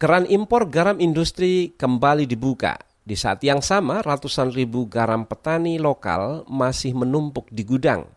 Keran impor garam industri kembali dibuka. Di saat yang sama, ratusan ribu garam petani lokal masih menumpuk di gudang.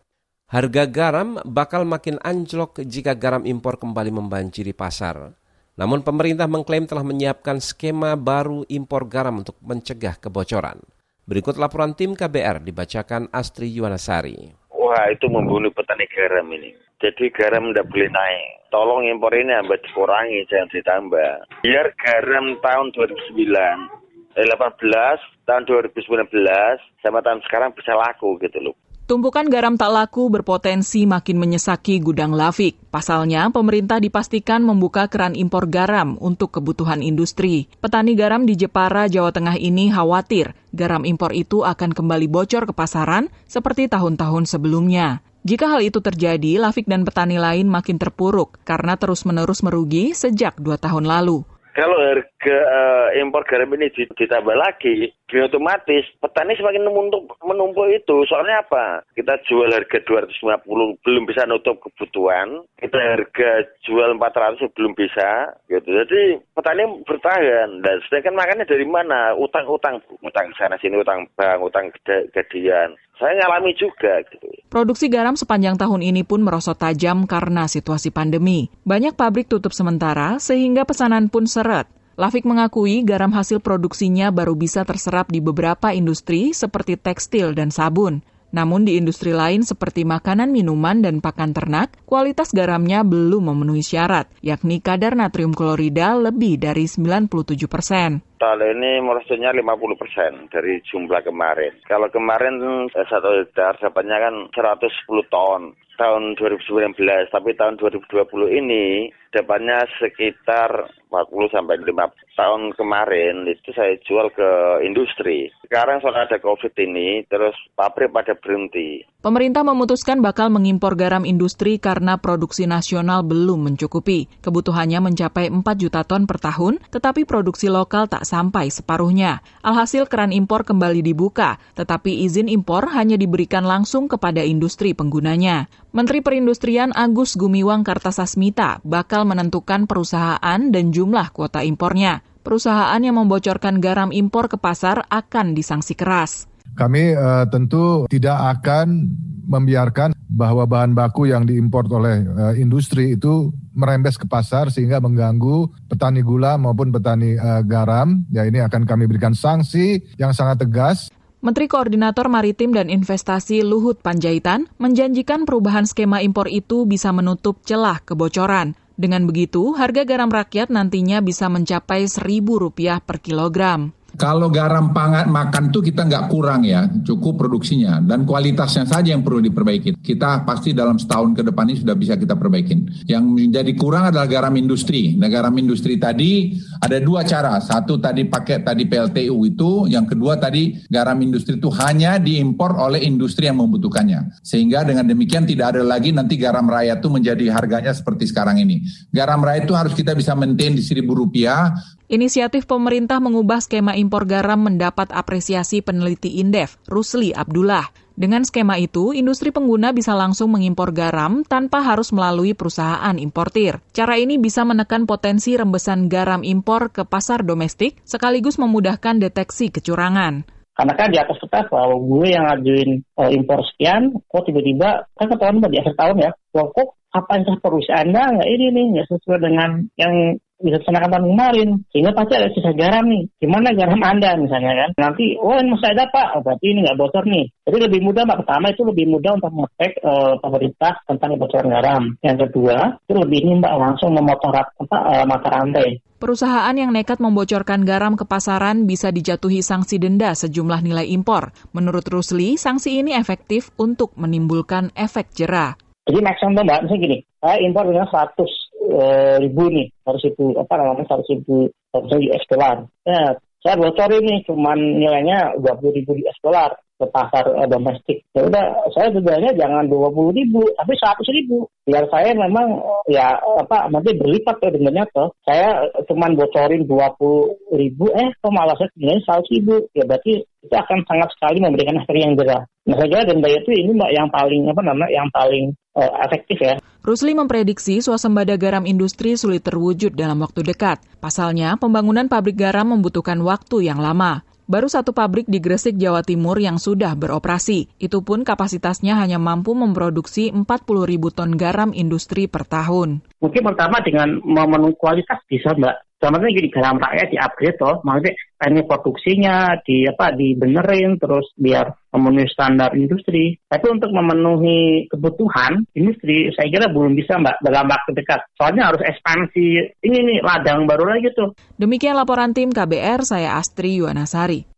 Harga garam bakal makin anjlok jika garam impor kembali membanjiri pasar. Namun pemerintah mengklaim telah menyiapkan skema baru impor garam untuk mencegah kebocoran. Berikut laporan tim KBR dibacakan Astri Yuwanasari. Wah itu membunuh petani garam ini. Jadi garam tidak boleh naik. Tolong impor ini hamba dikurangi, jangan ditambah. Biar garam tahun 2009, eh, 18, tahun 2019, sama tahun sekarang bisa laku gitu loh. Tumpukan garam tak laku berpotensi makin menyesaki gudang Lafik. Pasalnya, pemerintah dipastikan membuka keran impor garam untuk kebutuhan industri. Petani garam di Jepara, Jawa Tengah ini khawatir garam impor itu akan kembali bocor ke pasaran seperti tahun-tahun sebelumnya. Jika hal itu terjadi, Lafik dan petani lain makin terpuruk karena terus-menerus merugi sejak dua tahun lalu. Kalau harga uh, impor garam ini ditambah lagi, otomatis petani semakin menumpuk, menumpuk itu. Soalnya apa? Kita jual harga 250 belum bisa nutup kebutuhan, kita harga jual 400 belum bisa. Gitu. Jadi petani bertahan. Dan sedangkan makannya dari mana? Utang-utang, utang sana sini, utang bank, utang gadian. Saya ngalami juga. Gitu. Produksi garam sepanjang tahun ini pun merosot tajam karena situasi pandemi. Banyak pabrik tutup sementara sehingga pesanan pun seret. Lafik mengakui garam hasil produksinya baru bisa terserap di beberapa industri seperti tekstil dan sabun. Namun di industri lain seperti makanan, minuman, dan pakan ternak, kualitas garamnya belum memenuhi syarat, yakni kadar natrium klorida lebih dari 97 persen. Tahun ini merosotnya 50 persen dari jumlah kemarin. Kalau kemarin eh, satu hektar dapatnya kan 110 ton tahun 2019, tapi tahun 2020 ini dapatnya sekitar 40 sampai 5 tahun kemarin itu saya jual ke industri. Sekarang soal ada Covid ini, terus pabrik pada berhenti. Pemerintah memutuskan bakal mengimpor garam industri karena produksi nasional belum mencukupi. Kebutuhannya mencapai 4 juta ton per tahun, tetapi produksi lokal tak sampai separuhnya. Alhasil keran impor kembali dibuka, tetapi izin impor hanya diberikan langsung kepada industri penggunanya. Menteri Perindustrian Agus Gumiwang Kartasasmita bakal menentukan perusahaan dan jumlah kuota impornya. Perusahaan yang membocorkan garam impor ke pasar akan disanksi keras. Kami uh, tentu tidak akan membiarkan bahwa bahan baku yang diimpor oleh uh, industri itu merembes ke pasar sehingga mengganggu petani gula maupun petani uh, garam. Ya ini akan kami berikan sanksi yang sangat tegas. Menteri Koordinator Maritim dan Investasi Luhut Panjaitan menjanjikan perubahan skema impor itu bisa menutup celah kebocoran. Dengan begitu, harga garam rakyat nantinya bisa mencapai Rp1.000 per kilogram. Kalau garam pangan makan tuh kita nggak kurang ya, cukup produksinya dan kualitasnya saja yang perlu diperbaiki. Kita pasti dalam setahun ke depan ini sudah bisa kita perbaikin. Yang menjadi kurang adalah garam industri. Nah garam industri tadi ada dua cara. Satu tadi pakai tadi PLTU itu, yang kedua tadi garam industri itu hanya diimpor oleh industri yang membutuhkannya. Sehingga dengan demikian tidak ada lagi nanti garam raya itu menjadi harganya seperti sekarang ini. Garam raya itu harus kita bisa maintain di seribu rupiah Inisiatif pemerintah mengubah skema impor garam mendapat apresiasi peneliti Indef, Rusli Abdullah. Dengan skema itu, industri pengguna bisa langsung mengimpor garam tanpa harus melalui perusahaan importir. Cara ini bisa menekan potensi rembesan garam impor ke pasar domestik, sekaligus memudahkan deteksi kecurangan. Karena kan di atas kertas bahwa gue yang ngajuin uh, impor sekian, kok tiba-tiba, kan ketahuan di akhir tahun ya, kok apa yang perusahaan nggak ini nih, nggak sesuai dengan yang dilaksanakan tahun kemarin sehingga pasti ada sisa garam nih. Gimana garam anda misalnya kan? Nanti oh ini masih ada pak. Oh, berarti ini nggak bocor nih. Jadi lebih mudah mbak pertama itu lebih mudah untuk mengecek uh, pemerintah tentang kebocoran garam. Yang kedua itu lebih ini mbak langsung memotong apa uh, mata rantai. Perusahaan yang nekat membocorkan garam ke pasaran bisa dijatuhi sanksi denda sejumlah nilai impor. Menurut Rusli, sanksi ini efektif untuk menimbulkan efek jerah. Jadi maksudnya mbak, misalnya gini, saya impor dengan 100 Eh, ribu nih harus ribu apa namanya harus ribu US dollar. Ya, saya bocor ini cuman nilainya dua puluh ribu US dollar. ke pasar uh, domestik. Ya udah, saya sebenarnya jangan dua puluh ribu, tapi seratus ribu. Biar saya memang ya apa nanti berlipat ya dengannya tuh. Saya cuma bocorin dua puluh ribu, eh kok malah saya sebenarnya seratus ribu. Ya berarti itu akan sangat sekali memberikan efek yang jerah. Nah saya kira denda itu ini mbak yang paling apa namanya yang paling uh, efektif ya. Rusli memprediksi swasembada garam industri sulit terwujud dalam waktu dekat. Pasalnya, pembangunan pabrik garam membutuhkan waktu yang lama. Baru satu pabrik di Gresik, Jawa Timur yang sudah beroperasi. Itu pun kapasitasnya hanya mampu memproduksi 40 ribu ton garam industri per tahun. Mungkin pertama dengan memenuhi kualitas bisa, Mbak. Contohnya gini, garam rakyat di upgrade toh, maksudnya ini produksinya di apa dibenerin terus biar memenuhi standar industri. Tapi untuk memenuhi kebutuhan industri, saya kira belum bisa mbak dalam waktu dekat. Soalnya harus ekspansi ini nih ladang baru lagi tuh. Demikian laporan tim KBR, saya Astri Yuwanasari.